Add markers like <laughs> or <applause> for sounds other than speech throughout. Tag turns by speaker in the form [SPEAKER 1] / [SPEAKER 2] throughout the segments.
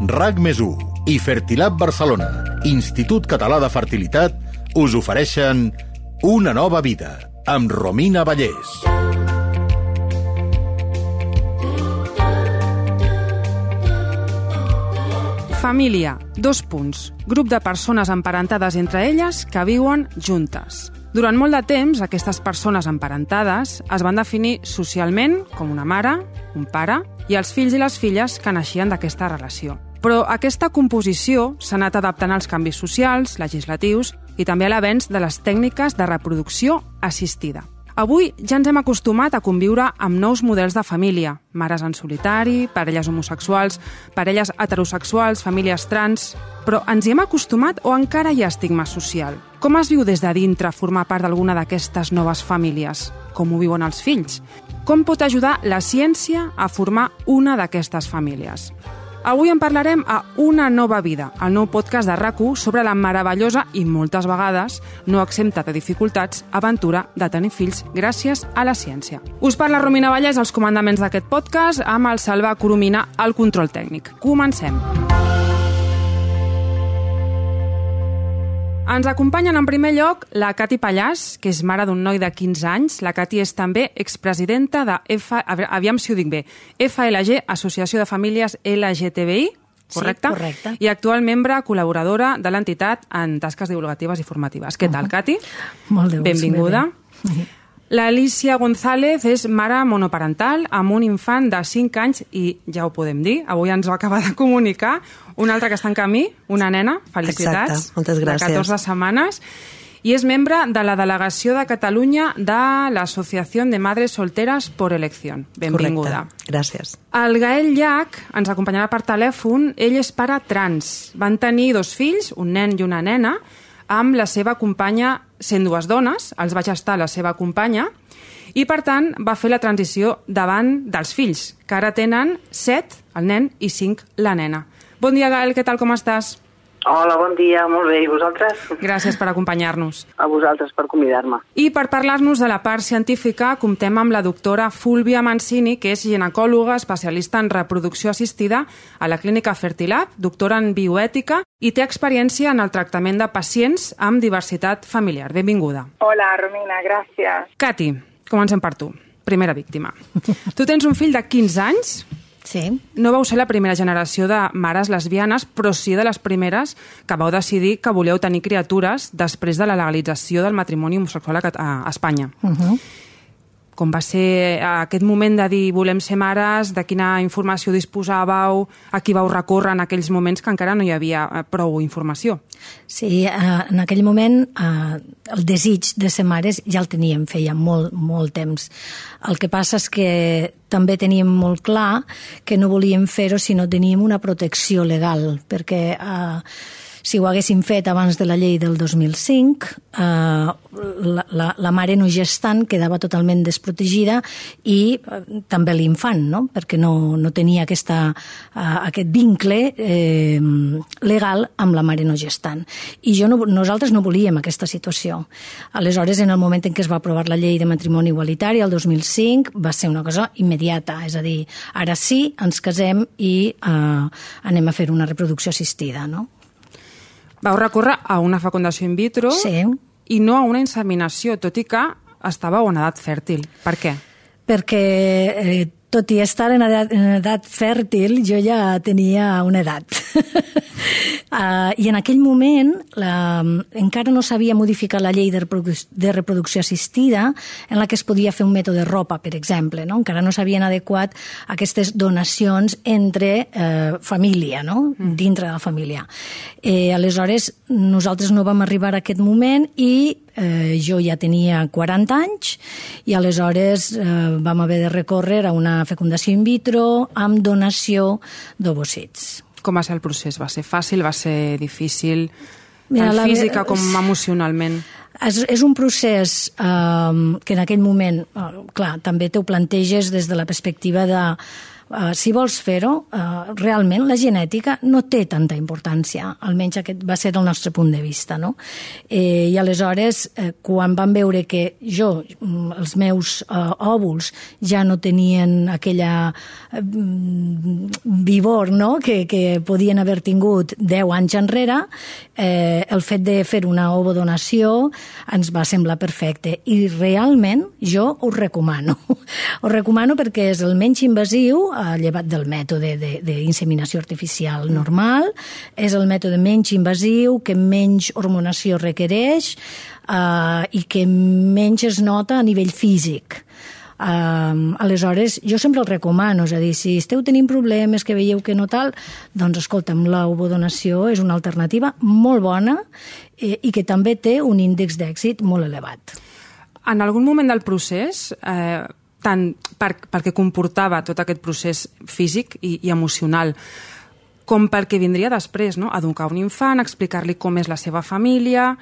[SPEAKER 1] RAC més i Fertilab Barcelona, Institut Català de Fertilitat, us ofereixen Una nova vida, amb Romina Vallès.
[SPEAKER 2] Família, dos punts. Grup de persones emparentades entre elles que viuen juntes. Durant molt de temps, aquestes persones emparentades es van definir socialment com una mare, un pare i els fills i les filles que naixien d'aquesta relació. Però aquesta composició s'ha anat adaptant als canvis socials, legislatius i també a l'avenç de les tècniques de reproducció assistida. Avui ja ens hem acostumat a conviure amb nous models de família, mares en solitari, parelles homosexuals, parelles heterosexuals, famílies trans... Però ens hi hem acostumat o encara hi ha estigma social? Com es viu des de dintre formar part d'alguna d'aquestes noves famílies? Com ho viuen els fills? Com pot ajudar la ciència a formar una d'aquestes famílies? Avui en parlarem a Una nova vida, el nou podcast de rac sobre la meravellosa i moltes vegades no exempta de dificultats aventura de tenir fills gràcies a la ciència. Us parla Romina Vallès als comandaments d'aquest podcast amb el Salva Coromina al control tècnic. Comencem. Ens acompanyen en primer lloc la Cati Pallàs, que és mare d'un noi de 15 anys. La Cati és també expresidenta de F... aviam si ho dic bé, FLG, Associació de Famílies LGTBI, correcte?
[SPEAKER 3] Sí, correcte.
[SPEAKER 2] I actual membre col·laboradora de l'entitat en tasques divulgatives i formatives. Què tal, Cati?
[SPEAKER 3] Molt de gust.
[SPEAKER 2] Benvinguda. L'Alicia González és mare monoparental amb un infant de 5 anys i ja ho podem dir, avui ens ho acaba de comunicar, un altre que està en camí, una nena, felicitats.
[SPEAKER 3] Exacte, moltes gràcies.
[SPEAKER 2] De 14 setmanes. I és membre de la delegació de Catalunya de l'Associació de Madres Solteres por Elección. Benvinguda.
[SPEAKER 3] Correcte. Gràcies.
[SPEAKER 2] El Gael Llach ens acompanyarà per telèfon. Ell és pare trans. Van tenir dos fills, un nen i una nena, amb la seva companya, sent dues dones, els vaig estar la seva companya, i per tant va fer la transició davant dels fills, que ara tenen set, el nen, i cinc, la nena. Bon dia, Gael, què tal, com estàs?
[SPEAKER 4] Hola, bon dia, molt bé. I vosaltres?
[SPEAKER 2] Gràcies per acompanyar-nos.
[SPEAKER 4] A vosaltres per convidar-me.
[SPEAKER 2] I per parlar-nos de la part científica, comptem amb la doctora Fúlvia Mancini, que és ginecòloga especialista en reproducció assistida a la clínica Fertilab, doctora en bioètica i té experiència en el tractament de pacients amb diversitat familiar. Benvinguda.
[SPEAKER 5] Hola, Romina, gràcies.
[SPEAKER 2] Cati, comencem per tu. Primera víctima. <laughs> Tu tens un fill de 15 anys
[SPEAKER 3] Sí.
[SPEAKER 2] No vau ser la primera generació de mares lesbianes, però sí de les primeres que vau decidir que voleu tenir criatures després de la legalització del matrimoni homosexual a, a Espanya.
[SPEAKER 3] Uh -huh.
[SPEAKER 2] Com va ser aquest moment de dir volem ser mares, de quina informació disposàveu, a qui vau recórrer en aquells moments que encara no hi havia eh, prou informació?
[SPEAKER 3] Sí, eh, en aquell moment eh, el desig de ser mares ja el teníem, feia molt, molt temps. El que passa és que també teníem molt clar que no volíem fer-ho si no teníem una protecció legal, perquè eh, si ho haguéssim fet abans de la llei del 2005, eh, la, la, la mare no gestant quedava totalment desprotegida i eh, també l'infant, no? perquè no, no tenia aquesta, eh, aquest vincle eh, legal amb la mare no gestant. I jo no, nosaltres no volíem aquesta situació. Aleshores, en el moment en què es va aprovar la llei de matrimoni igualitari, el 2005, va ser una cosa immediata, és a dir, ara sí, ens casem i eh, anem a fer una reproducció assistida, no?
[SPEAKER 2] Vau recórrer a una fecundació in vitro
[SPEAKER 3] Sí.
[SPEAKER 2] i no a una inseminació, tot i que estàveu en edat fèrtil. Per què?
[SPEAKER 3] perquè eh, tot i estar en edat, en edat fèrtil, jo ja tenia una edat. <laughs> uh, I en aquell moment la, encara no s'havia modificat la llei de, reproduc de reproducció assistida en la que es podia fer un mètode de ropa, per exemple. No? Encara no s'havien adequat aquestes donacions entre eh, família, no? Mm. dintre de la família. Eh, aleshores, nosaltres no vam arribar a aquest moment i eh, jo ja tenia 40 anys i aleshores eh, vam haver de recórrer a una fecundació in vitro amb donació d'ovocits.
[SPEAKER 2] Com va ser el procés? Va ser fàcil? Va ser difícil?
[SPEAKER 3] Mira,
[SPEAKER 2] tant
[SPEAKER 3] la-
[SPEAKER 2] física com emocionalment?
[SPEAKER 3] És, és un procés eh, que en aquell moment, eh, clar, també t'ho planteges des de la perspectiva de Uh, si vols fer-ho, uh, realment la genètica no té tanta importància, almenys aquest va ser el nostre punt de vista. No? Eh, I aleshores, eh, quan van veure que jo, mm, els meus uh, òvuls, ja no tenien aquella uh, vigor no? que, que podien haver tingut 10 anys enrere, eh, el fet de fer una ovodonació ens va semblar perfecte. I realment jo ho recomano. <laughs> ho recomano perquè és el menys invasiu, eh, llevat del mètode d'inseminació artificial normal, és el mètode menys invasiu, que menys hormonació requereix eh, i que menys es nota a nivell físic. Um, aleshores, jo sempre el recomano, és a dir, si esteu tenint problemes que veieu que no tal, doncs escolta'm, l'ovodonació és una alternativa molt bona eh, i que també té un índex d'èxit molt elevat.
[SPEAKER 2] En algun moment del procés, eh, tant per, perquè comportava tot aquest procés físic i, i emocional, com pel que vindria després, no? educar un infant, explicar-li com és la seva família,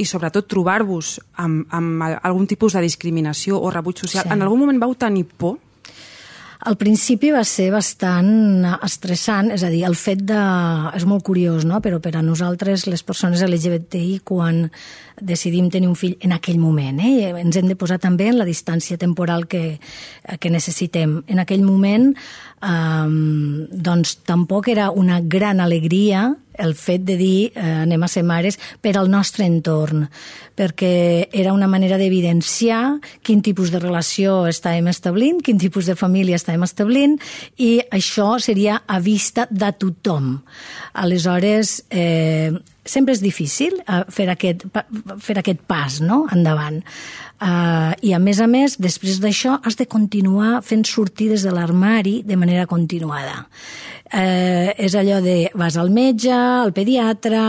[SPEAKER 2] i sobretot trobar-vos amb, amb algun tipus de discriminació o rebuig social. Sí. En algun moment vau tenir por?
[SPEAKER 3] Al principi va ser bastant estressant, és a dir, el fet de... És molt curiós, no?, però per a nosaltres, les persones LGBTI, quan decidim tenir un fill en aquell moment, eh? ens hem de posar també en la distància temporal que, que necessitem. En aquell moment, eh, doncs, tampoc era una gran alegria el fet de dir eh, anem a ser mares per al nostre entorn, perquè era una manera d'evidenciar quin tipus de relació estàvem establint, quin tipus de família estàvem establint, i això seria a vista de tothom. Aleshores, eh, sempre és difícil eh, fer aquest, fer aquest pas no? endavant. Uh, I a més a més, després d'això, has de continuar fent sortides de l'armari de manera continuada eh, és allò de vas al metge, al pediatre,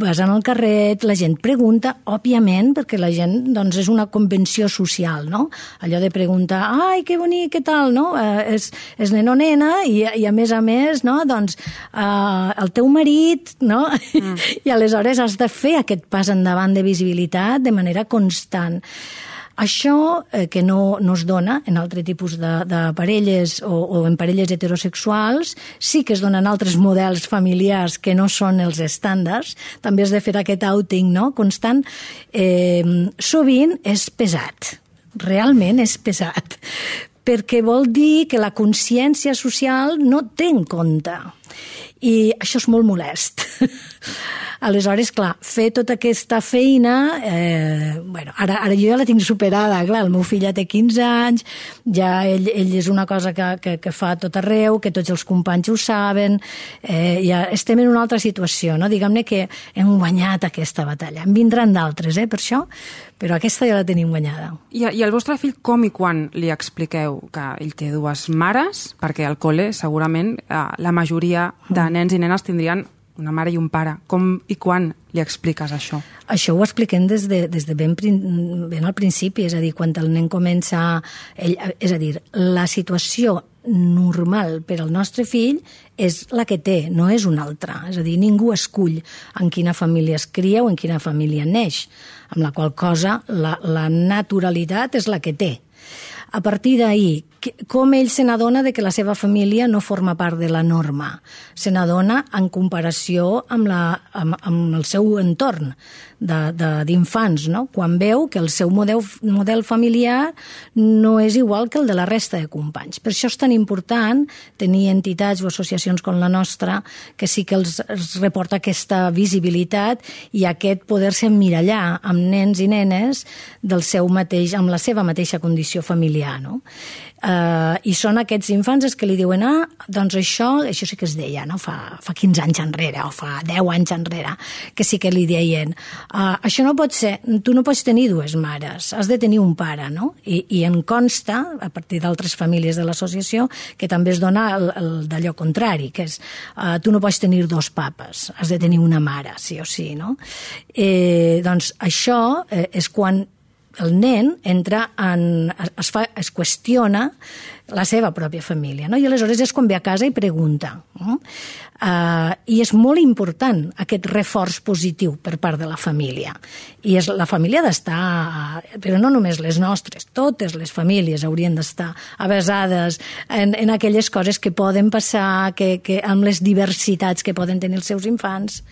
[SPEAKER 3] vas en el carret, la gent pregunta, òbviament, perquè la gent doncs, és una convenció social, no? Allò de preguntar, ai, que bonic, què tal, no? Eh, és, és nen o nena i, i a més a més, no? Doncs eh, el teu marit, no? Mm. <laughs> I aleshores has de fer aquest pas endavant de visibilitat de manera constant. Això eh, que no, no es dona en altre tipus de, de parelles o, o en parelles heterosexuals, sí que es donen altres models familiars que no són els estàndards, també has de fer aquest outing no? constant. Eh, sovint és pesat, realment és pesat, perquè vol dir que la consciència social no té en compte. I això és molt molest. <laughs> Aleshores, clar, fer tota aquesta feina, eh, bueno, ara, ara jo ja la tinc superada, clar, el meu fill ja té 15 anys, ja ell, ell és una cosa que, que, que fa tot arreu, que tots els companys ho saben, eh, ja estem en una altra situació, no? Diguem-ne que hem guanyat aquesta batalla. En vindran d'altres, eh, per això, però aquesta ja la tenim guanyada.
[SPEAKER 2] I, I el vostre fill com i quan li expliqueu que ell té dues mares? Perquè al col·le segurament eh, la majoria de mm. nens i nenes tindrien una mare i un pare. Com i quan li expliques això?
[SPEAKER 3] Això ho expliquem des de, des de ben, ben al principi, és a dir, quan el nen comença... Ell, és a dir, la situació normal per al nostre fill és la que té, no és una altra. És a dir, ningú escull en quina família es cria o en quina família neix, amb la qual cosa la, la naturalitat és la que té. A partir d'ahir, com ell se n'adona de que la seva família no forma part de la norma. Se n'adona en comparació amb, la, amb, amb el seu entorn d'infants, no? quan veu que el seu model, model familiar no és igual que el de la resta de companys. Per això és tan important tenir entitats o associacions com la nostra que sí que els, els reporta aquesta visibilitat i aquest poder-se emmirallar amb nens i nenes del seu mateix, amb la seva mateixa condició familiar. No? Uh, I són aquests infants els que li diuen ah, doncs això, això sí que es deia, no? fa, fa 15 anys enrere o fa 10 anys enrere, que sí que li deien uh, això no pot ser, tu no pots tenir dues mares, has de tenir un pare, no? I, i en consta, a partir d'altres famílies de l'associació, que també es dona el, el d'allò contrari, que és uh, tu no pots tenir dos papes, has de tenir una mare, sí o sí, no? Eh, doncs això eh, és quan el nen entra en, es, fa, es qüestiona la seva pròpia família, no? i aleshores és quan ve a casa i pregunta. No? Uh, I és molt important aquest reforç positiu per part de la família. I és, la família d'estar, però no només les nostres, totes les famílies haurien d'estar avasades en, en aquelles coses que poden passar, que, que, amb les diversitats que poden tenir els seus infants.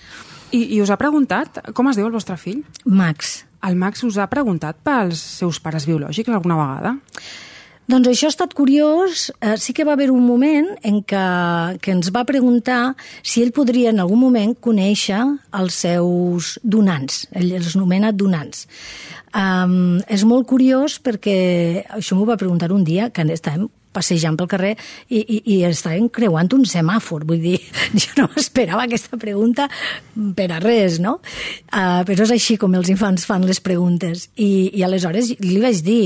[SPEAKER 2] I, I us ha preguntat com es diu el vostre fill?
[SPEAKER 3] Max.
[SPEAKER 2] El Max us ha preguntat pels seus pares biològics alguna vegada?
[SPEAKER 3] Doncs això ha estat curiós. Eh, sí que va haver un moment en què, que ens va preguntar si ell podria en algun moment conèixer els seus donants. Ell els anomena donants. Um, és molt curiós perquè això m'ho va preguntar un dia que estàvem passejant pel carrer i, i, i estàvem creuant un semàfor. Vull dir, <laughs> jo no esperava aquesta pregunta per a res, no? Uh, però és així com els infants fan les preguntes. I, i aleshores li vaig dir,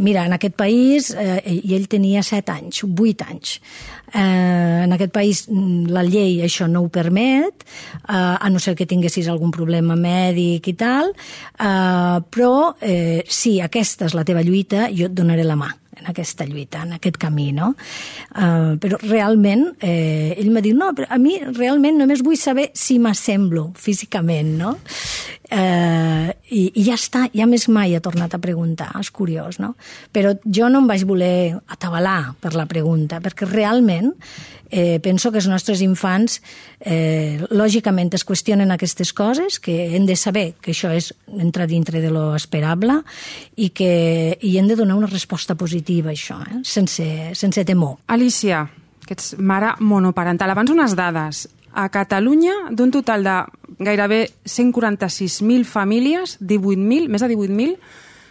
[SPEAKER 3] mira, en aquest país, uh, i ell tenia 7 anys, 8 anys, Eh, en aquest país mm, la llei això no ho permet, eh, a no ser que tinguessis algun problema mèdic i tal, eh, però eh, si aquesta és la teva lluita, jo et donaré la mà en aquesta lluita, en aquest camí, no? Uh, però realment, eh, ell m'ha dit, no, però a mi realment només vull saber si m'assemblo físicament, no? Eh, i, I ja està, ja més mai ha tornat a preguntar, és curiós, no? Però jo no em vaig voler atabalar per la pregunta, perquè realment eh, penso que els nostres infants eh, lògicament es qüestionen aquestes coses, que hem de saber que això és entrar dintre de lo esperable i que i hem de donar una resposta positiva a això, eh? sense, sense temor.
[SPEAKER 2] Alicia, que ets mare monoparental. Abans unes dades. A Catalunya, d'un total de gairebé 146.000 famílies, 18.000, més de 18.000,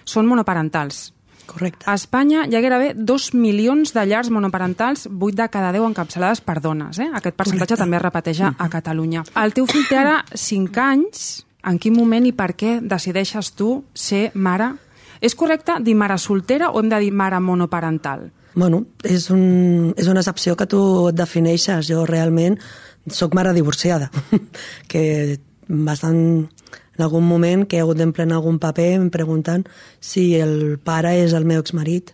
[SPEAKER 2] són monoparentals.
[SPEAKER 6] Correcte.
[SPEAKER 2] A Espanya hi ha gairebé 2 milions de llars monoparentals, 8 de cada 10 encapçalades per dones. Eh? Aquest percentatge
[SPEAKER 6] Correcte.
[SPEAKER 2] també es repeteix a Catalunya. El teu fill té ara 5 anys. En quin moment i per què decideixes tu ser mare? És correcte dir mare soltera o hem de dir mare monoparental?
[SPEAKER 6] Bueno, és, un, és una excepció que tu et defineixes. Jo realment sóc mare divorciada, <laughs> que bastant en algun moment que he hagut d'emplenar algun paper em preguntant si el pare és el meu exmarit.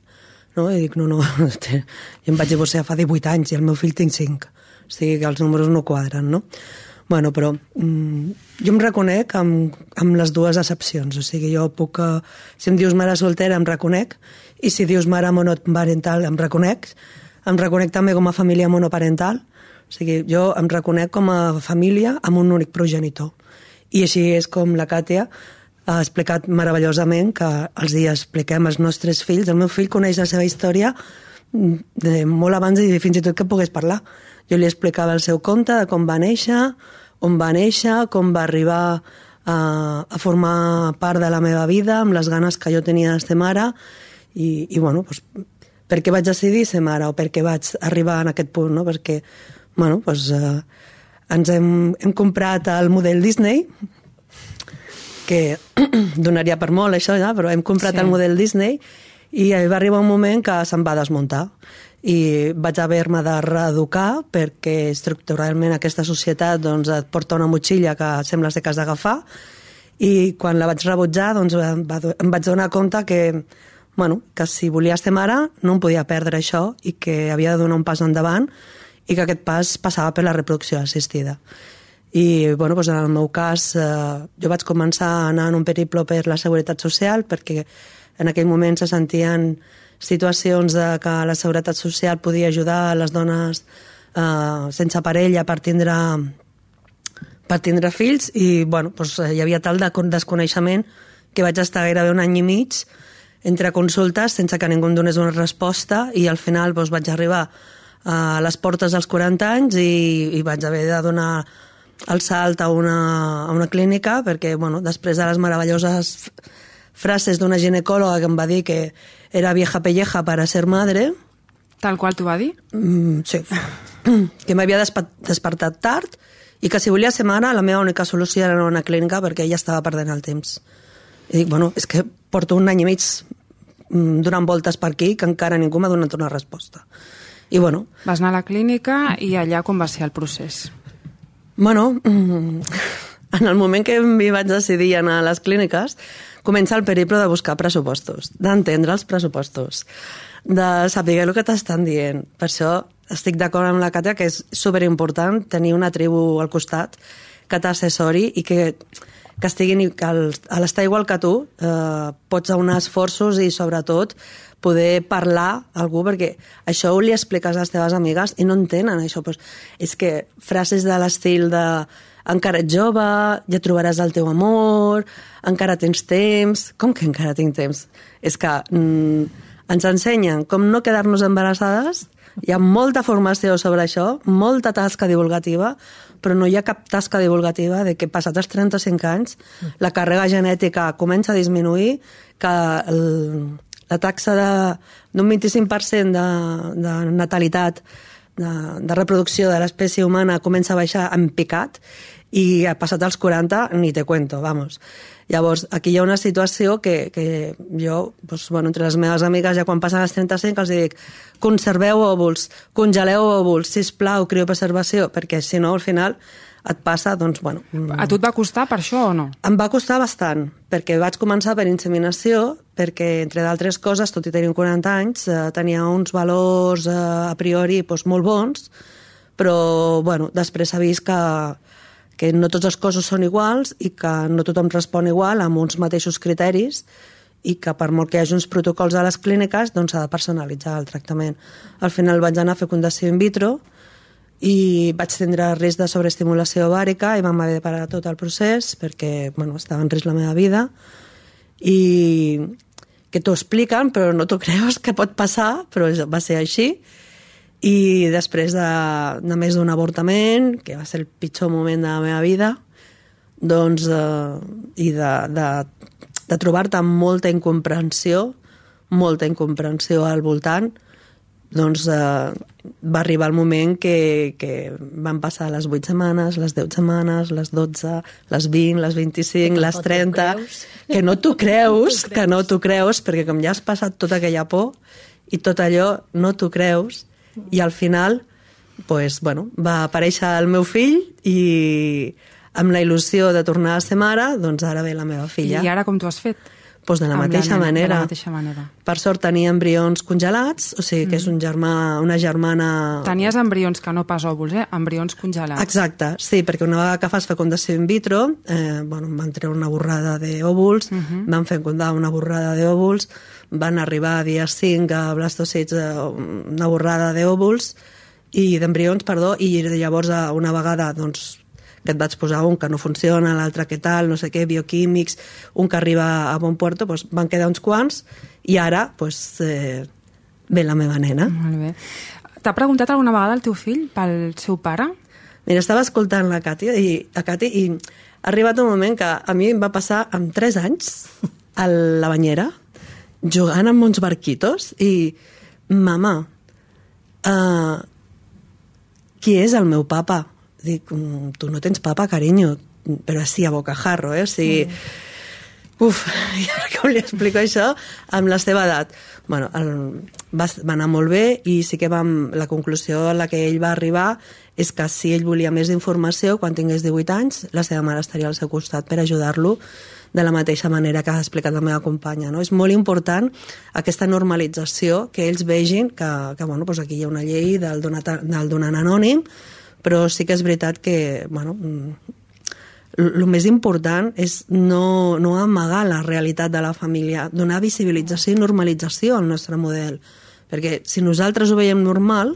[SPEAKER 6] No? I dic, no, no, <laughs> jo em vaig divorciar fa 18 anys i el meu fill tinc 5. O sigui que els números no quadren, no? Bueno, però mm, jo em reconec amb, amb les dues excepcions. O sigui, jo puc... eh, Si em dius mare soltera, em reconec. I si dius mare monoparental, em reconec. Em reconec també com a família monoparental. O sigui, jo em reconec com a família amb un únic progenitor. I així és com la Càtia ha explicat meravellosament que els dies expliquem als nostres fills. El meu fill coneix la seva història mm, de molt abans i fins i tot que pogués parlar. Jo li explicava el seu conte de com va néixer, on va néixer, com va arribar a, a formar part de la meva vida, amb les ganes que jo tenia de ser mare, i, i bueno, doncs, per què vaig decidir ser mare o per què vaig arribar en aquest punt, no? Perquè, bueno, doncs, eh, ens hem, hem comprat el model Disney, que <clears throat> donaria per molt això, ja, però hem comprat
[SPEAKER 2] Sí.
[SPEAKER 6] el model Disney i va arribar un moment que se'n va desmuntar i vaig haver-me de reeducar perquè estructuralment aquesta societat doncs, et porta una motxilla que sembles que has d'agafar i quan la vaig rebutjar doncs, em, va, em vaig donar compte que, bueno, que si volia ser mare no em podia perdre això i que havia de donar un pas endavant i que aquest pas passava per la reproducció assistida. I bueno, doncs en el meu cas eh, jo vaig començar a anar en un periple per la Seguretat Social perquè en aquell moment se sentien situacions de que la Seguretat Social podia ajudar les dones eh, sense parella per tindre, per tindre fills i bueno, doncs, hi havia tal de con- desconeixement que vaig estar gairebé un any i mig entre consultes sense que ningú em donés una resposta i al final doncs, vaig arribar a les portes dels 40 anys i, i vaig haver de donar el salt a una, a una clínica perquè bueno, després de les meravelloses frases d'una ginecòloga que em va dir que era vieja pelleja para ser madre,
[SPEAKER 2] Tal qual t'ho va dir?
[SPEAKER 6] mm, sí, <clears throat> que m'havia despertat tard i que si volia ser mare la meva única solució era anar a una clínica perquè ella estava perdent el temps. I dic, bueno, és que porto un any i mig mm, donant voltes per aquí que encara ningú m'ha donat una resposta. I bueno,
[SPEAKER 2] Vas anar a la clínica i allà com va ser el procés?
[SPEAKER 6] Bueno, mm, en el moment que m'hi vaig decidir anar a les clíniques, comença el periple de buscar pressupostos, d'entendre els pressupostos, de saber el que t'estan dient. Per això estic d'acord amb la Càtia que és superimportant tenir una tribu al costat que t'assessori i que, que estiguin a l'estar igual que tu eh, pots aunar esforços i sobretot poder parlar a algú, perquè això ho li expliques a les teves amigues i no entenen això. Pues, és que frases de l'estil de encara ets jove, ja trobaràs el teu amor, encara tens temps... Com que encara tinc temps? És que mm, ens ensenyen com no quedar-nos embarassades, hi ha molta formació sobre això, molta tasca divulgativa, però no hi ha cap tasca divulgativa de que passats els 35 anys la càrrega genètica comença a disminuir, que el, la taxa d'un 25% de, de natalitat de, de reproducció de l'espècie humana comença a baixar en picat i ha passat als 40 ni te cuento, vamos. Llavors, aquí hi ha una situació que, que jo, doncs, bueno, entre les meves amigues, ja quan passen els 35, els dic conserveu òvuls, congeleu òvuls, sisplau, criopreservació, perquè si no, al final et passa, doncs, bueno...
[SPEAKER 2] A tu et va costar per això o no?
[SPEAKER 6] Em va costar bastant, perquè vaig començar per inseminació, perquè, entre d'altres coses, tot i tenir 40 anys, eh, tenia uns valors eh, a priori doncs, molt bons, però, bueno, després s'ha vist que, que no tots els cossos són iguals i que no tothom respon igual amb uns mateixos criteris i que per molt que hi hagi uns protocols a les clíniques doncs s'ha de personalitzar el tractament. Al final vaig anar a fecundació in vitro i vaig tindre risc de sobreestimulació ovàrica i vam haver de parar tot el procés perquè bueno, estava en risc la meva vida i que t'ho expliquen però no t'ho creus que pot passar però va ser així i després de, de més d'un avortament, que va ser el pitjor moment de la meva vida, doncs, eh, i de, de, de trobar-te amb molta incomprensió, molta incomprensió al voltant, doncs eh, va arribar el moment que, que van passar les 8 setmanes, les 10 setmanes, les 12, les 20, les 25, les 30... <laughs> Que no t'ho creus, que no t'ho creus, perquè com ja has passat tota aquella por i tot allò no t'ho creus, i al final pues, bueno, va aparèixer el meu fill i amb la il·lusió de tornar a ser mare, doncs ara ve la meva filla.
[SPEAKER 2] I ara com t'ho has fet?
[SPEAKER 6] Pues de la, mateixa,
[SPEAKER 2] la
[SPEAKER 6] manera.
[SPEAKER 2] de la mateixa manera.
[SPEAKER 6] Per sort tenia embrions congelats, o sigui que mm. és un germà, una germana...
[SPEAKER 2] Tenies embrions que no pas òvuls, eh? Embrions congelats.
[SPEAKER 6] Exacte, sí, perquè una vegada que fas fecundació in vitro, eh, bueno, van treure una borrada d'òvuls, mhm. -huh. van fecundar una borrada d'òvuls, van arribar a dia 5 a blastocits eh, una borrada d'òvuls i d'embrions, perdó, i llavors una vegada doncs, que et vaig posar un que no funciona, l'altre que tal, no sé què, bioquímics, un que arriba a bon puerto, doncs van quedar uns quants i ara doncs, eh, ve la meva nena.
[SPEAKER 2] Molt bé. T'ha preguntat alguna vegada el teu fill pel seu pare?
[SPEAKER 6] Mira, estava escoltant la Càtia i, a Cati i ha arribat un moment que a mi em va passar amb 3 anys a la banyera jugant amb uns barquitos i mama, uh, qui és el meu papa? Dic, mm, tu no tens papa, carinyo, però sí a bocajarro, eh? O sigui, mm. Uf, <laughs> i ara com li explico això amb la seva edat? Bueno, el, va, va anar molt bé i sí que vam, la conclusió a la que ell va arribar és que si ell volia més informació, quan tingués 18 anys, la seva mare estaria al seu costat per ajudar-lo de la mateixa manera que ha explicat la meva companya. No? És molt important aquesta normalització, que ells vegin que, que bueno, doncs aquí hi ha una llei del donat, del donant anònim, però sí que és veritat que bueno, el més important és no, no amagar la realitat de la família, donar visibilització i normalització al nostre model. Perquè si nosaltres ho veiem normal,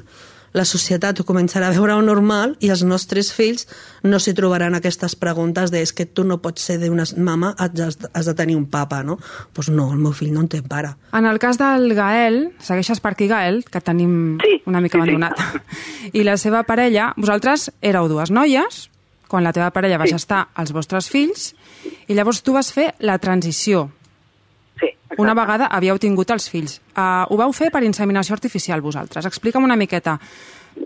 [SPEAKER 6] la societat ho començarà a veure normal i els nostres fills no s'hi trobaran aquestes preguntes de és que tu no pots ser d'una mama, has, has de tenir un papa, no? Doncs pues no, el meu fill no en té pare.
[SPEAKER 2] En el cas del Gael, segueixes per aquí Gael, que tenim
[SPEAKER 4] sí,
[SPEAKER 2] una mica
[SPEAKER 4] sí,
[SPEAKER 2] abandonat,
[SPEAKER 4] sí.
[SPEAKER 2] i la seva parella, vosaltres éreu dues noies, quan la teva parella va sí. estar als vostres fills, i llavors tu vas fer la transició
[SPEAKER 4] Exacte.
[SPEAKER 2] Una vegada havíeu tingut els fills. Uh, ho vau fer per inseminació artificial vosaltres. Explica'm una miqueta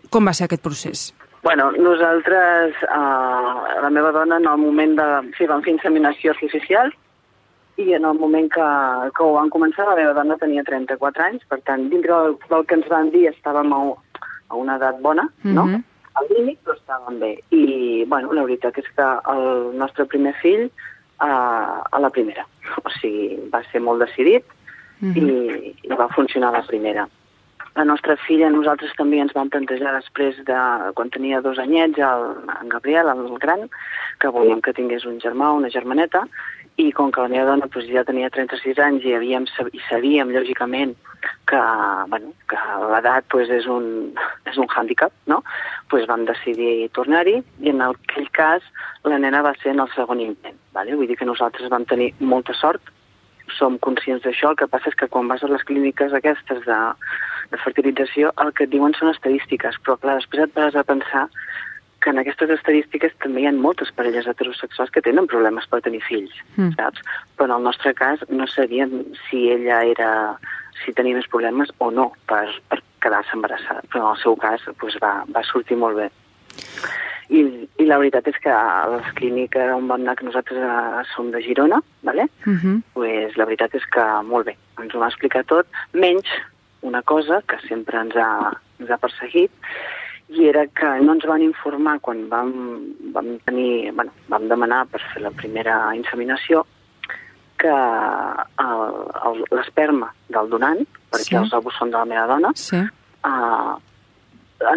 [SPEAKER 2] com va ser aquest procés.
[SPEAKER 4] Bueno, nosaltres, uh, la meva dona, en el moment de... Sí, vam fer inseminació artificial i en el moment que, que ho van començar, la meva dona tenia 34 anys, per tant, dintre del, del que ens van dir estàvem a, a una edat bona, no? Mm -hmm. al límit, però estàvem bé. I, bueno, la veritat és que el nostre primer fill a, a la primera. O sigui, va ser molt decidit mm -hmm. i, i va funcionar la primera. La nostra filla, nosaltres també ens vam plantejar després de, quan tenia dos anyets, el, en Gabriel, el gran, que volíem que tingués un germà o una germaneta, i com que la meva dona doncs, ja tenia 36 anys i, havíem, i sabíem, lògicament, que, bueno, que l'edat pues, és, un, és un hàndicap, no? pues vam decidir tornar-hi i en aquell cas la nena va ser en el segon intent. Vale? Vull dir que nosaltres vam tenir molta sort, som conscients d'això, el que passa és que quan vas a les clíniques aquestes de, de fertilització el que et diuen són estadístiques, però clar, després et vas a pensar que en aquestes estadístiques també hi ha moltes parelles heterosexuals que tenen problemes per tenir fills, mm. saps? Però en el nostre cas no sabíem si ella era si tenia més problemes o no per, per quedar-se embarassada, però en el seu cas doncs, va, va sortir molt bé. I, I la veritat és que a les clíniques on vam anar, que nosaltres a, som de Girona, ¿vale? Uh
[SPEAKER 2] Mhm.
[SPEAKER 4] -huh. pues la veritat és que molt bé, ens ho va explicar tot, menys una cosa que sempre ens ha, ens ha perseguit, i era que no ens van informar quan vam, vam tenir, bueno, vam demanar per fer la primera inseminació que l'esperma del donant, perquè
[SPEAKER 2] Sí.
[SPEAKER 4] els ovus són de la meva dona,
[SPEAKER 2] Sí.
[SPEAKER 4] uh,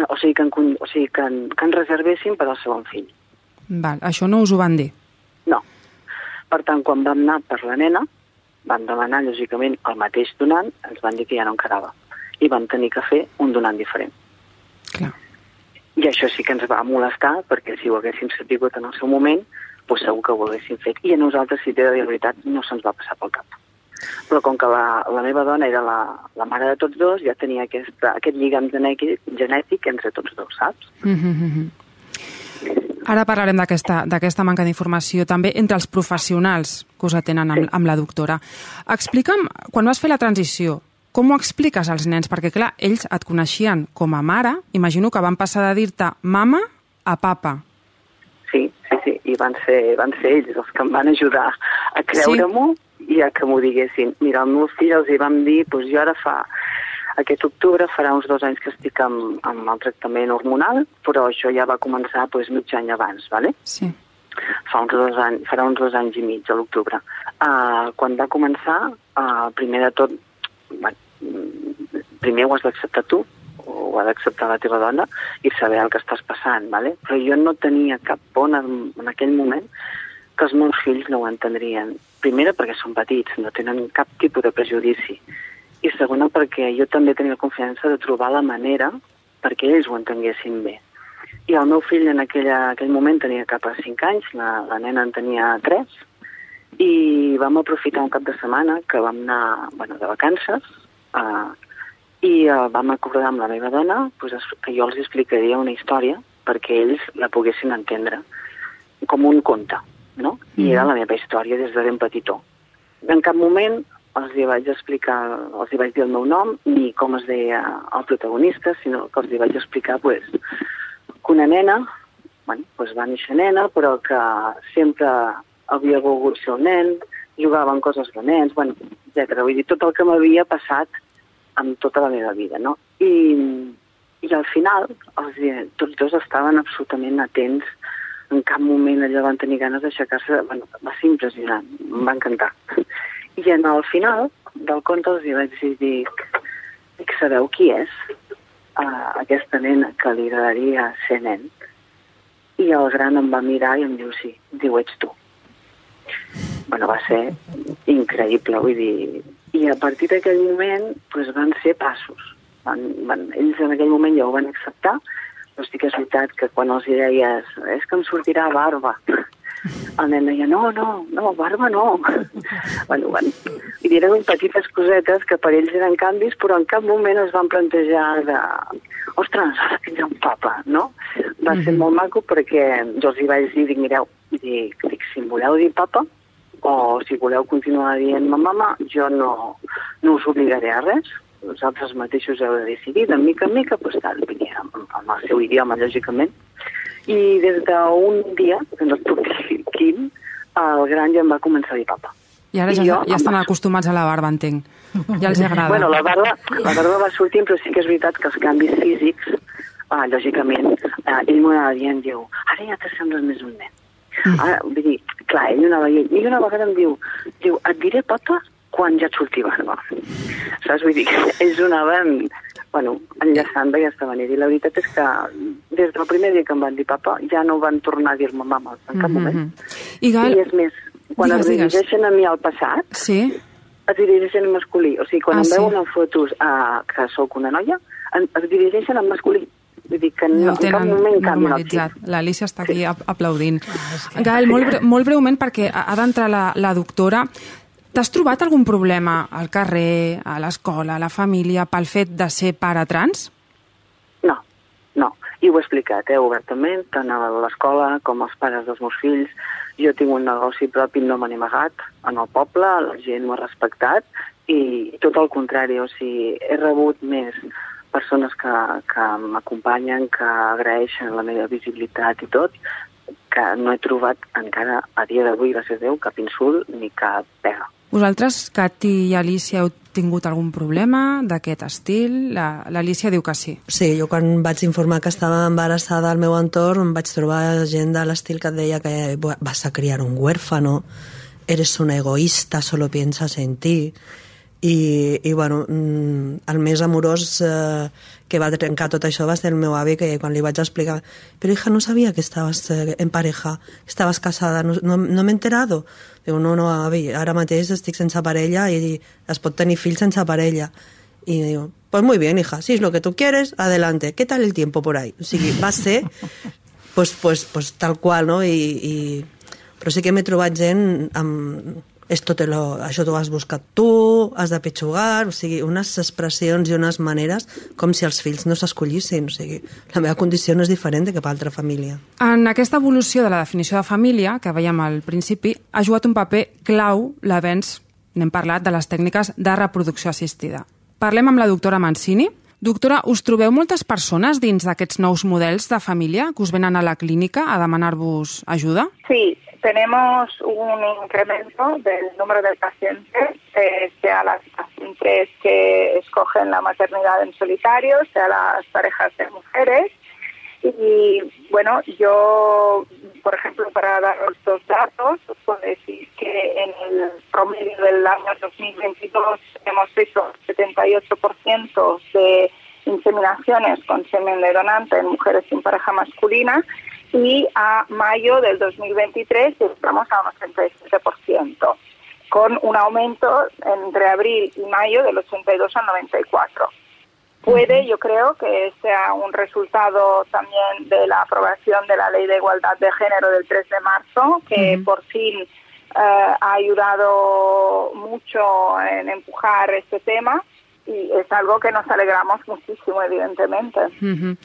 [SPEAKER 4] o sigui, que, en, o sigui que, en, que en reservessin per al segon fill.
[SPEAKER 2] Val, això no us ho van dir.
[SPEAKER 4] No. Per tant, quan vam anar per la nena, vam demanar, lògicament, el mateix donant, ens van dir que ja no en quedava. I vam tenir que fer un donant diferent. I això sí que ens va molestar, perquè si ho haguéssim sabut en el seu moment, doncs segur que ho haguéssim fet. I a nosaltres, si t'he de dir veritat, no se'ns va passar pel cap. Però com que la, la meva dona era la, la mare de tots dos, ja tenia aquesta, aquest lligam genètic, genètic entre tots dos, saps?
[SPEAKER 2] Mhm. Ara parlarem d'aquesta manca d'informació també entre els professionals que us atenen amb, amb la doctora. Explica'm, quan vas fer la transició, com ho expliques als nens? Perquè, clar, ells et coneixien com a mare, imagino que van passar de dir-te mama a papa.
[SPEAKER 4] Sí, sí, sí, i van ser, van ser ells els que em van ajudar a creure-m'ho i a que m'ho diguessin. Mira, el meu fill els hi vam dir, doncs jo ara fa, aquest octubre farà uns dos anys que estic amb, amb el tractament hormonal, però això ja va començar doncs, mig any abans, ¿vale?
[SPEAKER 2] Sí.
[SPEAKER 4] fa uns dos anys, farà uns dos anys i mig, a l'octubre. Uh, quan va començar, uh, primer de tot, bueno, primer ho has d'acceptar tu, o ho ha d'acceptar la teva dona, i saber el que estàs passant, ¿vale? però jo no tenia cap por en, en aquell moment que els meus fills no ho entendrien. Primera, perquè són petits, no tenen cap tipus de prejudici. I segona, perquè jo també tenia confiança de trobar la manera perquè ells ho entenguessin bé. I el meu fill en aquella, aquell moment tenia cap a 5 anys, la, la nena en tenia 3, i vam aprofitar un cap de setmana que vam anar bueno, de vacances uh, i uh, vam acordar amb la meva dona pues, es- que jo els explicaria una història perquè ells la poguessin entendre com un conte, no? I era la meva història des de ben petitó. En cap moment els hi vaig explicar, els hi vaig dir el meu nom ni com es deia el protagonista, sinó que els hi vaig explicar pues, que una nena, bueno, pues va néixer nena, però que sempre havia volgut ser un nen, jugava en coses de nens, bueno, etc. Vull dir, tot el que m'havia passat amb tota la meva vida, no? I, i al final, els, tots dos estaven absolutament atents, en cap moment allò van tenir ganes d'aixecar-se, bueno, va ser impressionant, em va encantar. I en el final del conte els vaig dir, dic, dic sabeu qui és uh, aquesta nena que li agradaria ser nen? I el gran em va mirar i em diu sí, diu ets tu. Bueno, va ser increïble, vull dir... I a partir d'aquell moment doncs, van ser passos. Van, van, ells en aquell moment ja ho van acceptar, però sí que és veritat que quan els deies és que em sortirà barba, <laughs> el nen deia, no, no, no, barba no. <laughs> bueno, bueno, i eren petites cosetes que per ells eren canvis, però en cap moment es van plantejar de ostres, ara tindrà un papa, no? Va ser molt maco perquè jo els hi vaig dir, dic, mireu, dic, dic, si em voleu dir papa, o si voleu continuar dient-me mama, jo no, no us obligaré a res, vosaltres mateixos heu de decidir, de mica en mica, doncs tal, dir, amb, amb el seu idioma, lògicament. I des d'un dia, que no et puc dir quin, el gran ja em va començar a dir papa.
[SPEAKER 2] I ara
[SPEAKER 4] I
[SPEAKER 2] ja,
[SPEAKER 4] jo,
[SPEAKER 2] ja estan acostumats a la barba, entenc. Ja els agrada.
[SPEAKER 4] Bueno, la barba, la barba va sortint, però sí que és veritat que els canvis físics, ah, lògicament, eh, ell m'ho anava dient, diu, ara ja t'assembles més un nen. Mm. Ara, vull dir, clar, ell una, vegada, ell una vegada em diu, diu, et diré papa quan ja et surti barba. Saps? Vull dir que ells anaven bueno, enllaçant d'aquesta manera. I la veritat és que des del primer dia que em van dir papa ja no van tornar a dir-me mama en cap
[SPEAKER 2] Mhm.
[SPEAKER 4] moment.
[SPEAKER 2] I Gal,
[SPEAKER 4] I és més, quan
[SPEAKER 2] Digues,
[SPEAKER 4] es
[SPEAKER 2] digues.
[SPEAKER 4] dirigeixen a mi al passat,
[SPEAKER 2] sí?
[SPEAKER 4] es dirigeixen en masculí. O sigui, quan
[SPEAKER 2] Ah,
[SPEAKER 4] em
[SPEAKER 2] sí?
[SPEAKER 4] veuen en fotos uh, que sóc una noia, en, es dirigeixen en masculí. Vull dir que no,
[SPEAKER 2] ho
[SPEAKER 4] en cap
[SPEAKER 2] tenen
[SPEAKER 4] moment canvia el
[SPEAKER 2] normalitzat.
[SPEAKER 4] xip.
[SPEAKER 2] L'Alicia està aquí ap- aplaudint. Gael, molt, bre molt breument, perquè ha d'entrar la, la doctora. T'has trobat algun problema al carrer, a l'escola, a la família, pel fet de ser pare trans?
[SPEAKER 4] No, no. I ho he explicat, eh, obertament, tant a l'escola com als pares dels meus fills. Jo tinc un negoci propi, no me n'he amagat en el poble, la gent m'ho ha respectat i tot el contrari, o sigui, he rebut més persones que, que m'acompanyen, que agraeixen la meva visibilitat i tot, que no he trobat encara a dia d'avui, gràcies a Déu, cap insult ni cap pega.
[SPEAKER 2] Vosaltres, Cati i Alicia, heu tingut algun problema d'aquest estil? La- L'Alicia diu que sí.
[SPEAKER 6] Sí, jo quan vaig informar que estava embarassada al meu entorn em vaig trobar gent de l'estil que et deia que vas a criar un huérfano, eres una egoísta, solo piensas en ti. I, i bueno, mm, el més amorós eh, que va trencar tot això va ser el meu avi, que quan li vaig explicar però hija, no sabia que estaves eh, en pareja, que estaves casada, no, no, no m'he enterado. Diu, no, no, avi, ara mateix estic sense parella i es pot tenir fills sense parella. Y digo, pues muy bien, hija, si es lo que tú quieres, adelante. ¿Qué tal el tiempo por ahí? O sigui, va ser pues, pues, pues tal qual, no? I, i... Però sí que m'he trobat gent amb... Esto te lo, això t'ho has buscat tu, has de pitjugar, o sigui, unes expressions i unes maneres com si els fills no s'escollissin, o sigui, la meva condició no és diferent de cap altra família.
[SPEAKER 2] En aquesta evolució de la definició de família, que veiem al principi, ha jugat un paper clau l'avenç, n'hem parlat, de les tècniques de reproducció assistida. Parlem amb la doctora Mancini. Doctora, us trobeu moltes persones dins d'aquests nous models de família que us venen a la clínica a demanar-vos ajuda?
[SPEAKER 5] Sí, tenemos un incremento del número de pacientes, eh, sea las pacientes que escogen la maternidad en solitario, sea las parejas de mujeres. Y bueno, yo, por ejemplo, para daros dos datos, os puedo decir que en el promedio del año 2022 hemos hecho 78% de inseminaciones con semen de donante en mujeres sin pareja masculina y a mayo del 2023 estamos a un 87%, con un aumento entre abril y mayo del 82 al 94. Puede, yo creo, que sea un resultado también de la aprobación de la Ley de Igualdad de Género del 3 de marzo, que por fin eh, ha ayudado mucho en empujar este tema y es algo que nos alegramos muchísimo, evidentemente.
[SPEAKER 2] Mhm.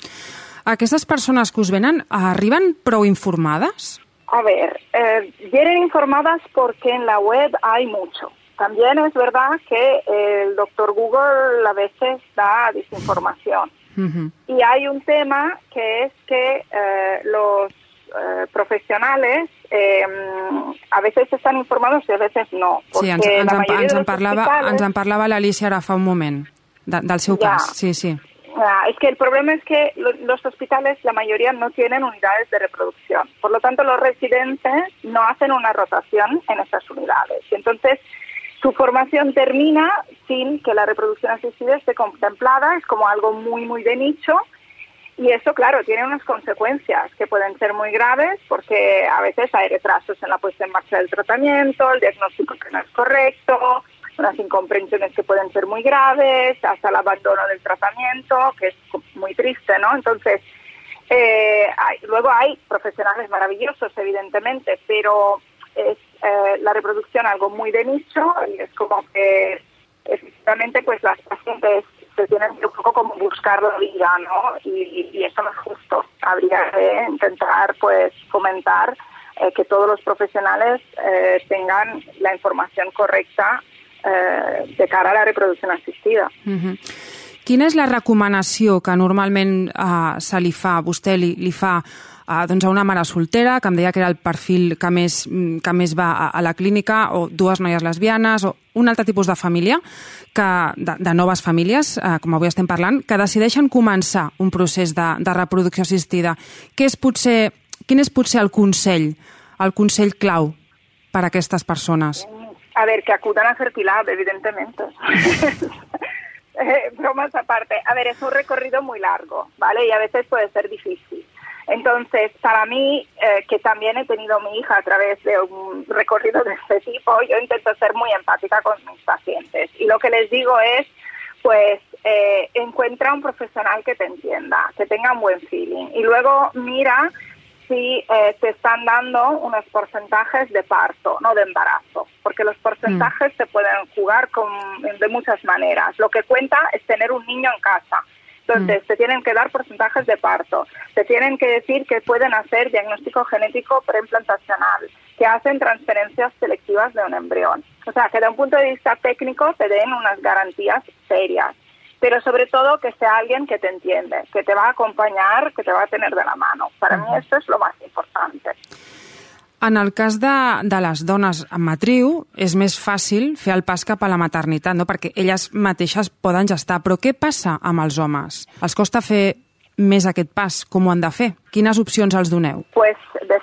[SPEAKER 2] Aquestes persones que us venen arriben prou informades?
[SPEAKER 5] A ver, eh, vienen informadas porque en la web hay mucho. También es verdad que el doctor Google a veces da desinformación.
[SPEAKER 2] Mhm.
[SPEAKER 5] Y hay un tema que es que eh, los eh, profesionales eh, a veces están informados y a veces no.
[SPEAKER 2] Sí, ens, ens,
[SPEAKER 5] la
[SPEAKER 2] en, ens, en parlava,
[SPEAKER 5] hospitales-
[SPEAKER 2] ens en parlava l'Alicia ara fa un moment, de, del seu
[SPEAKER 5] Ja.
[SPEAKER 2] cas. Sí, sí.
[SPEAKER 5] Es que el problema es que lo- los hospitales, la mayoría no tienen unidades de reproducción. Por lo tanto, los residentes no hacen una rotación en esas unidades. Y entonces, su formación termina sin que la reproducción asistida esté contemplada. Es como algo muy, muy de nicho. Y eso, claro, tiene unas consecuencias que pueden ser muy graves porque a veces hay retrasos en la puesta en marcha del tratamiento, el diagnóstico que no es correcto, unas incomprensiones que pueden ser muy graves, hasta el abandono del tratamiento, que es muy triste, ¿no? Entonces, eh, hay- luego hay profesionales maravillosos, evidentemente, pero es eh, la reproducción algo muy de nicho y es como que efectivamente pues las pacientes se tienen un poco como buscar la vida, ¿no? Y, y eso no es justo. Habría que intentar pues fomentar eh, que todos los profesionales eh, tengan la información correcta eh, de cara a la reproducción asistida.
[SPEAKER 2] Mhm. Quina és la recomanació que normalment eh, se li fa, vostè li, li fa a, doncs a una mare soltera, que em deia que era el perfil que més, que més va a, a la clínica, o dues noies lesbianes, o un altre tipus de família, que, de, de noves famílies, eh, com avui estem parlant, que decideixen començar un procés de, de reproducció assistida. Què és potser, quin és potser el consell, el consell clau per a aquestes persones?
[SPEAKER 5] A ver, que acudan a Fertilab, evidentemente. <laughs> eh, bromas aparte. A ver, es un recorrido muy largo, ¿vale? Y a veces puede ser difícil. Entonces, para mí, eh, que también he tenido mi hija a través de un recorrido de este tipo, yo intento ser muy empática con mis pacientes. Y lo que les digo es, pues, eh, encuentra un profesional que te entienda, que tenga un buen feeling. Y luego mira si eh, te están dando unos porcentajes de parto, no de embarazo, porque los porcentajes se pueden jugar con, de muchas maneras. Lo que cuenta es tener un niño en casa. Entonces, te tienen que dar porcentajes de parto, te tienen que decir que pueden hacer diagnóstico genético preimplantacional, que hacen transferencias selectivas de un embrión. O sea, que de un punto de vista técnico te den unas garantías serias pero sobre todo que sea alguien que te entiende, que te va a acompañar, que te va a tener de la mano. Para mí esto es lo más importante.
[SPEAKER 2] En el cas de, de les dones en matriu, és més fàcil fer el pas cap a la maternitat, no? perquè elles mateixes poden gestar. Però què passa amb els homes? Els costa fer més aquest pas? Com ho han de fer? Quines opcions els doneu?
[SPEAKER 5] Pues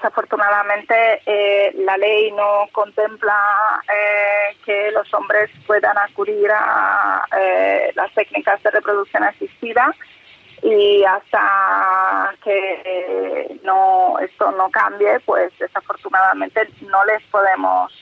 [SPEAKER 5] desafortunadamente eh, la ley no contempla eh, que los hombres puedan acudir a eh, las técnicas de reproducción asistida y hasta que no esto no cambie, pues desafortunadamente no les podemos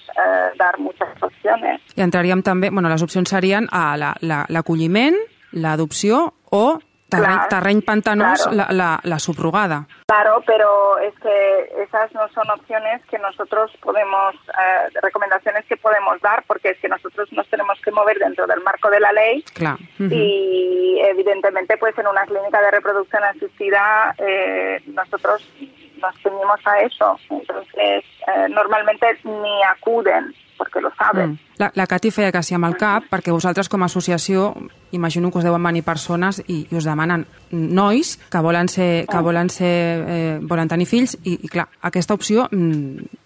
[SPEAKER 5] dar muchas opciones.
[SPEAKER 2] I entraríem també, bueno, les opcions serien a l'acolliment, la, la, l'adopció o claro, terreny pantanós, claro. la, la, la subrogada.
[SPEAKER 5] Claro, pero es que esas no son opciones que nosotros podemos, eh, recomendaciones que podemos dar, porque es que nosotros nos tenemos que mover dentro del marco de la ley
[SPEAKER 2] claro.
[SPEAKER 5] uh -huh. y evidentemente pues en una clínica de reproducción asistida eh, nosotros nos ceñimos a eso. Entonces, eh, normalmente ni acuden perquè lo saben. Mm.
[SPEAKER 2] La, la Cati feia que sí amb el cap, perquè vosaltres com a associació, imagino que us deuen venir persones i, i us demanen nois que volen ser, que volen, ser, eh, volen tenir fills i, i clar, aquesta opció mm,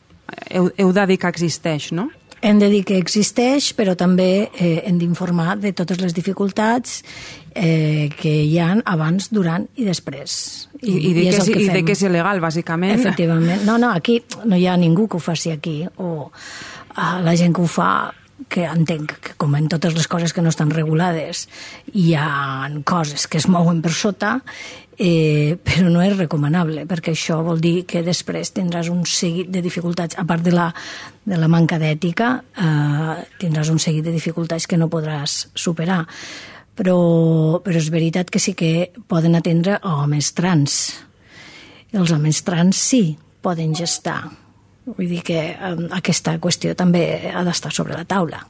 [SPEAKER 2] heu, heu de dir que existeix, no?
[SPEAKER 3] Hem de dir que existeix, però també eh, hem d'informar de totes les dificultats eh, que hi han abans, durant i després.
[SPEAKER 2] I, i, i, que, és, que i de que és il·legal, bàsicament.
[SPEAKER 3] Efectivament. No, no, aquí no hi ha ningú que ho faci aquí, o a la gent que ho fa que entenc que com en totes les coses que no estan regulades hi ha coses que es mouen per sota eh, però no és recomanable perquè això vol dir que després tindràs un seguit de dificultats. A part de la, de la manca d'ètica eh, tindràs un seguit de dificultats que no podràs superar. Però, però és veritat que sí que poden atendre homes trans. Els homes trans sí poden gestar Vull dir que eh, aquesta qüestió també ha d'estar sobre la taula.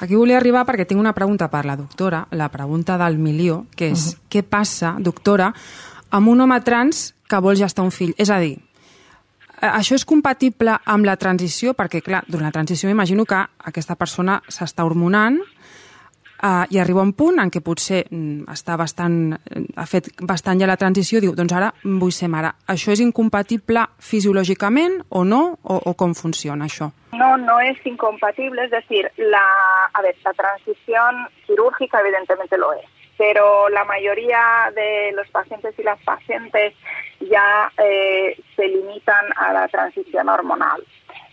[SPEAKER 2] Aquí volia arribar perquè tinc una pregunta per la doctora, la pregunta del milió, que és uh -huh. què passa, doctora, amb un home trans que vol gestar un fill? És a dir, això és compatible amb la transició? Perquè, clar, durant la transició m'imagino que aquesta persona s'està hormonant, Uh, I arriba un punt en què potser mm, està bastant, eh, ha fet bastant ja la transició, diu, doncs ara vull ser mare. Això és incompatible fisiològicament o no? O, o com funciona això?
[SPEAKER 5] No, no es incompatible, es decir, la, a ver, la transición quirúrgica evidentemente lo es, pero la mayoría de los pacientes y las pacientes ya eh, se limitan a la transición hormonal.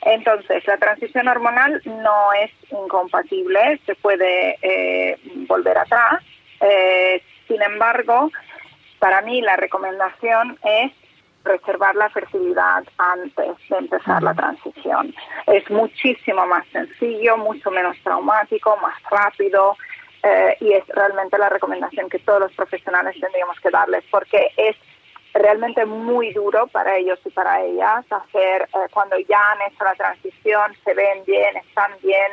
[SPEAKER 5] Entonces, la transición hormonal no es incompatible, se puede eh, volver atrás. Eh, sin embargo, para mí la recomendación es reservar la fertilidad antes de empezar la transición. Es muchísimo más sencillo, mucho menos traumático, más rápido eh, y es realmente la recomendación que todos los profesionales tendríamos que darles porque es realmente muy duro para ellos y para ellas hacer eh, cuando ya han hecho la transición, se ven bien, están bien,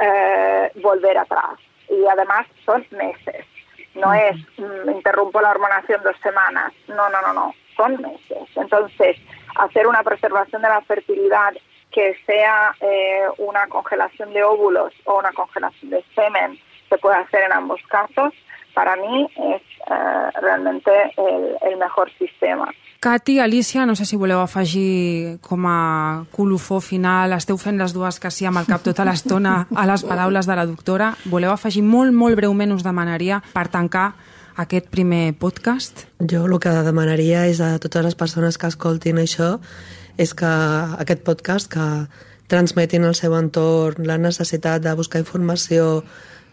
[SPEAKER 5] eh, volver atrás. Y además son meses. No es mm, interrumpo la hormonación dos semanas. No, no, no, no. Son meses. Entonces, hacer una preservación de la fertilidad que sea eh, una congelación de óvulos o una congelación de semen se puede hacer en ambos casos para mí es eh, realmente el, el mejor sistema.
[SPEAKER 2] Cati, Alicia, no sé si voleu afegir com a colofó final, esteu fent les dues que sí amb el cap tota l'estona a les paraules de la doctora. Voleu afegir molt, molt breument, us demanaria, per tancar aquest primer podcast?
[SPEAKER 6] Jo el que demanaria és a totes les persones que escoltin això és que aquest podcast que transmetin al seu entorn la necessitat de buscar informació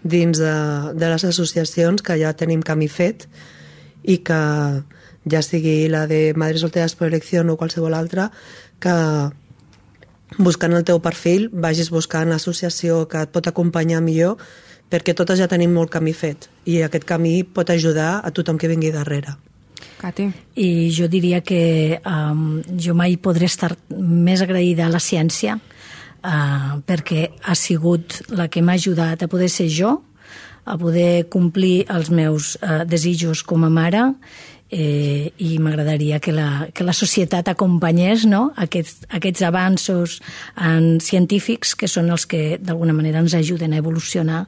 [SPEAKER 6] dins de, de les associacions que ja tenim camí fet i que ja sigui la de Madres Solteres per Elecció o qualsevol altra, que buscant el teu perfil vagis buscant l'associació que et pot acompanyar millor perquè totes ja tenim molt camí fet i aquest camí pot ajudar a tothom que vingui darrere.
[SPEAKER 2] Cati.
[SPEAKER 3] I jo diria que um, jo mai podré estar més agraïda a la ciència uh, perquè ha sigut la que m'ha ajudat a poder ser jo, a poder complir els meus uh, desitjos com a mare eh, i m'agradaria que, la, que la societat acompanyés no? aquests, aquests avanços en científics que són els que d'alguna manera ens ajuden a evolucionar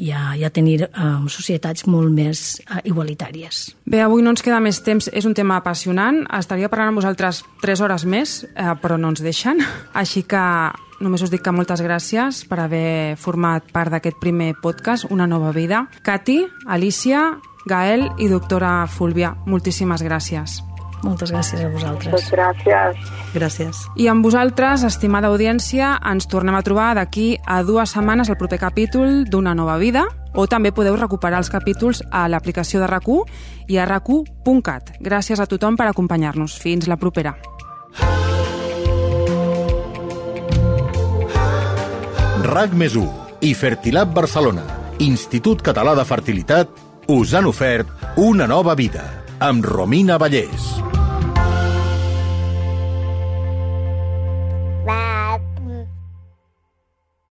[SPEAKER 3] i a, i a tenir um, societats molt més uh, igualitàries.
[SPEAKER 2] Bé, avui no ens queda més temps, és un tema apassionant, estaria parlant amb vosaltres 3 hores més, eh, però no ens deixen, així que només us dic que moltes gràcies per haver format part d'aquest primer podcast, Una nova vida. Cati, Alicia, Gael i doctora Fúlvia, moltíssimes gràcies.
[SPEAKER 3] Moltes gràcies a vosaltres.
[SPEAKER 5] Pues gracias.
[SPEAKER 6] Gràcies.
[SPEAKER 2] I amb vosaltres, estimada audiència, ens tornem a trobar d'aquí a dues setmanes al proper capítol d'Una nova vida, o també podeu recuperar els capítols a l'aplicació de rac i a rac Gràcies a tothom per acompanyar-nos. Fins la propera.
[SPEAKER 1] RAC més i Fertilab Barcelona, Institut Català de Fertilitat, us han ofert una nova vida amb Romina Vallès.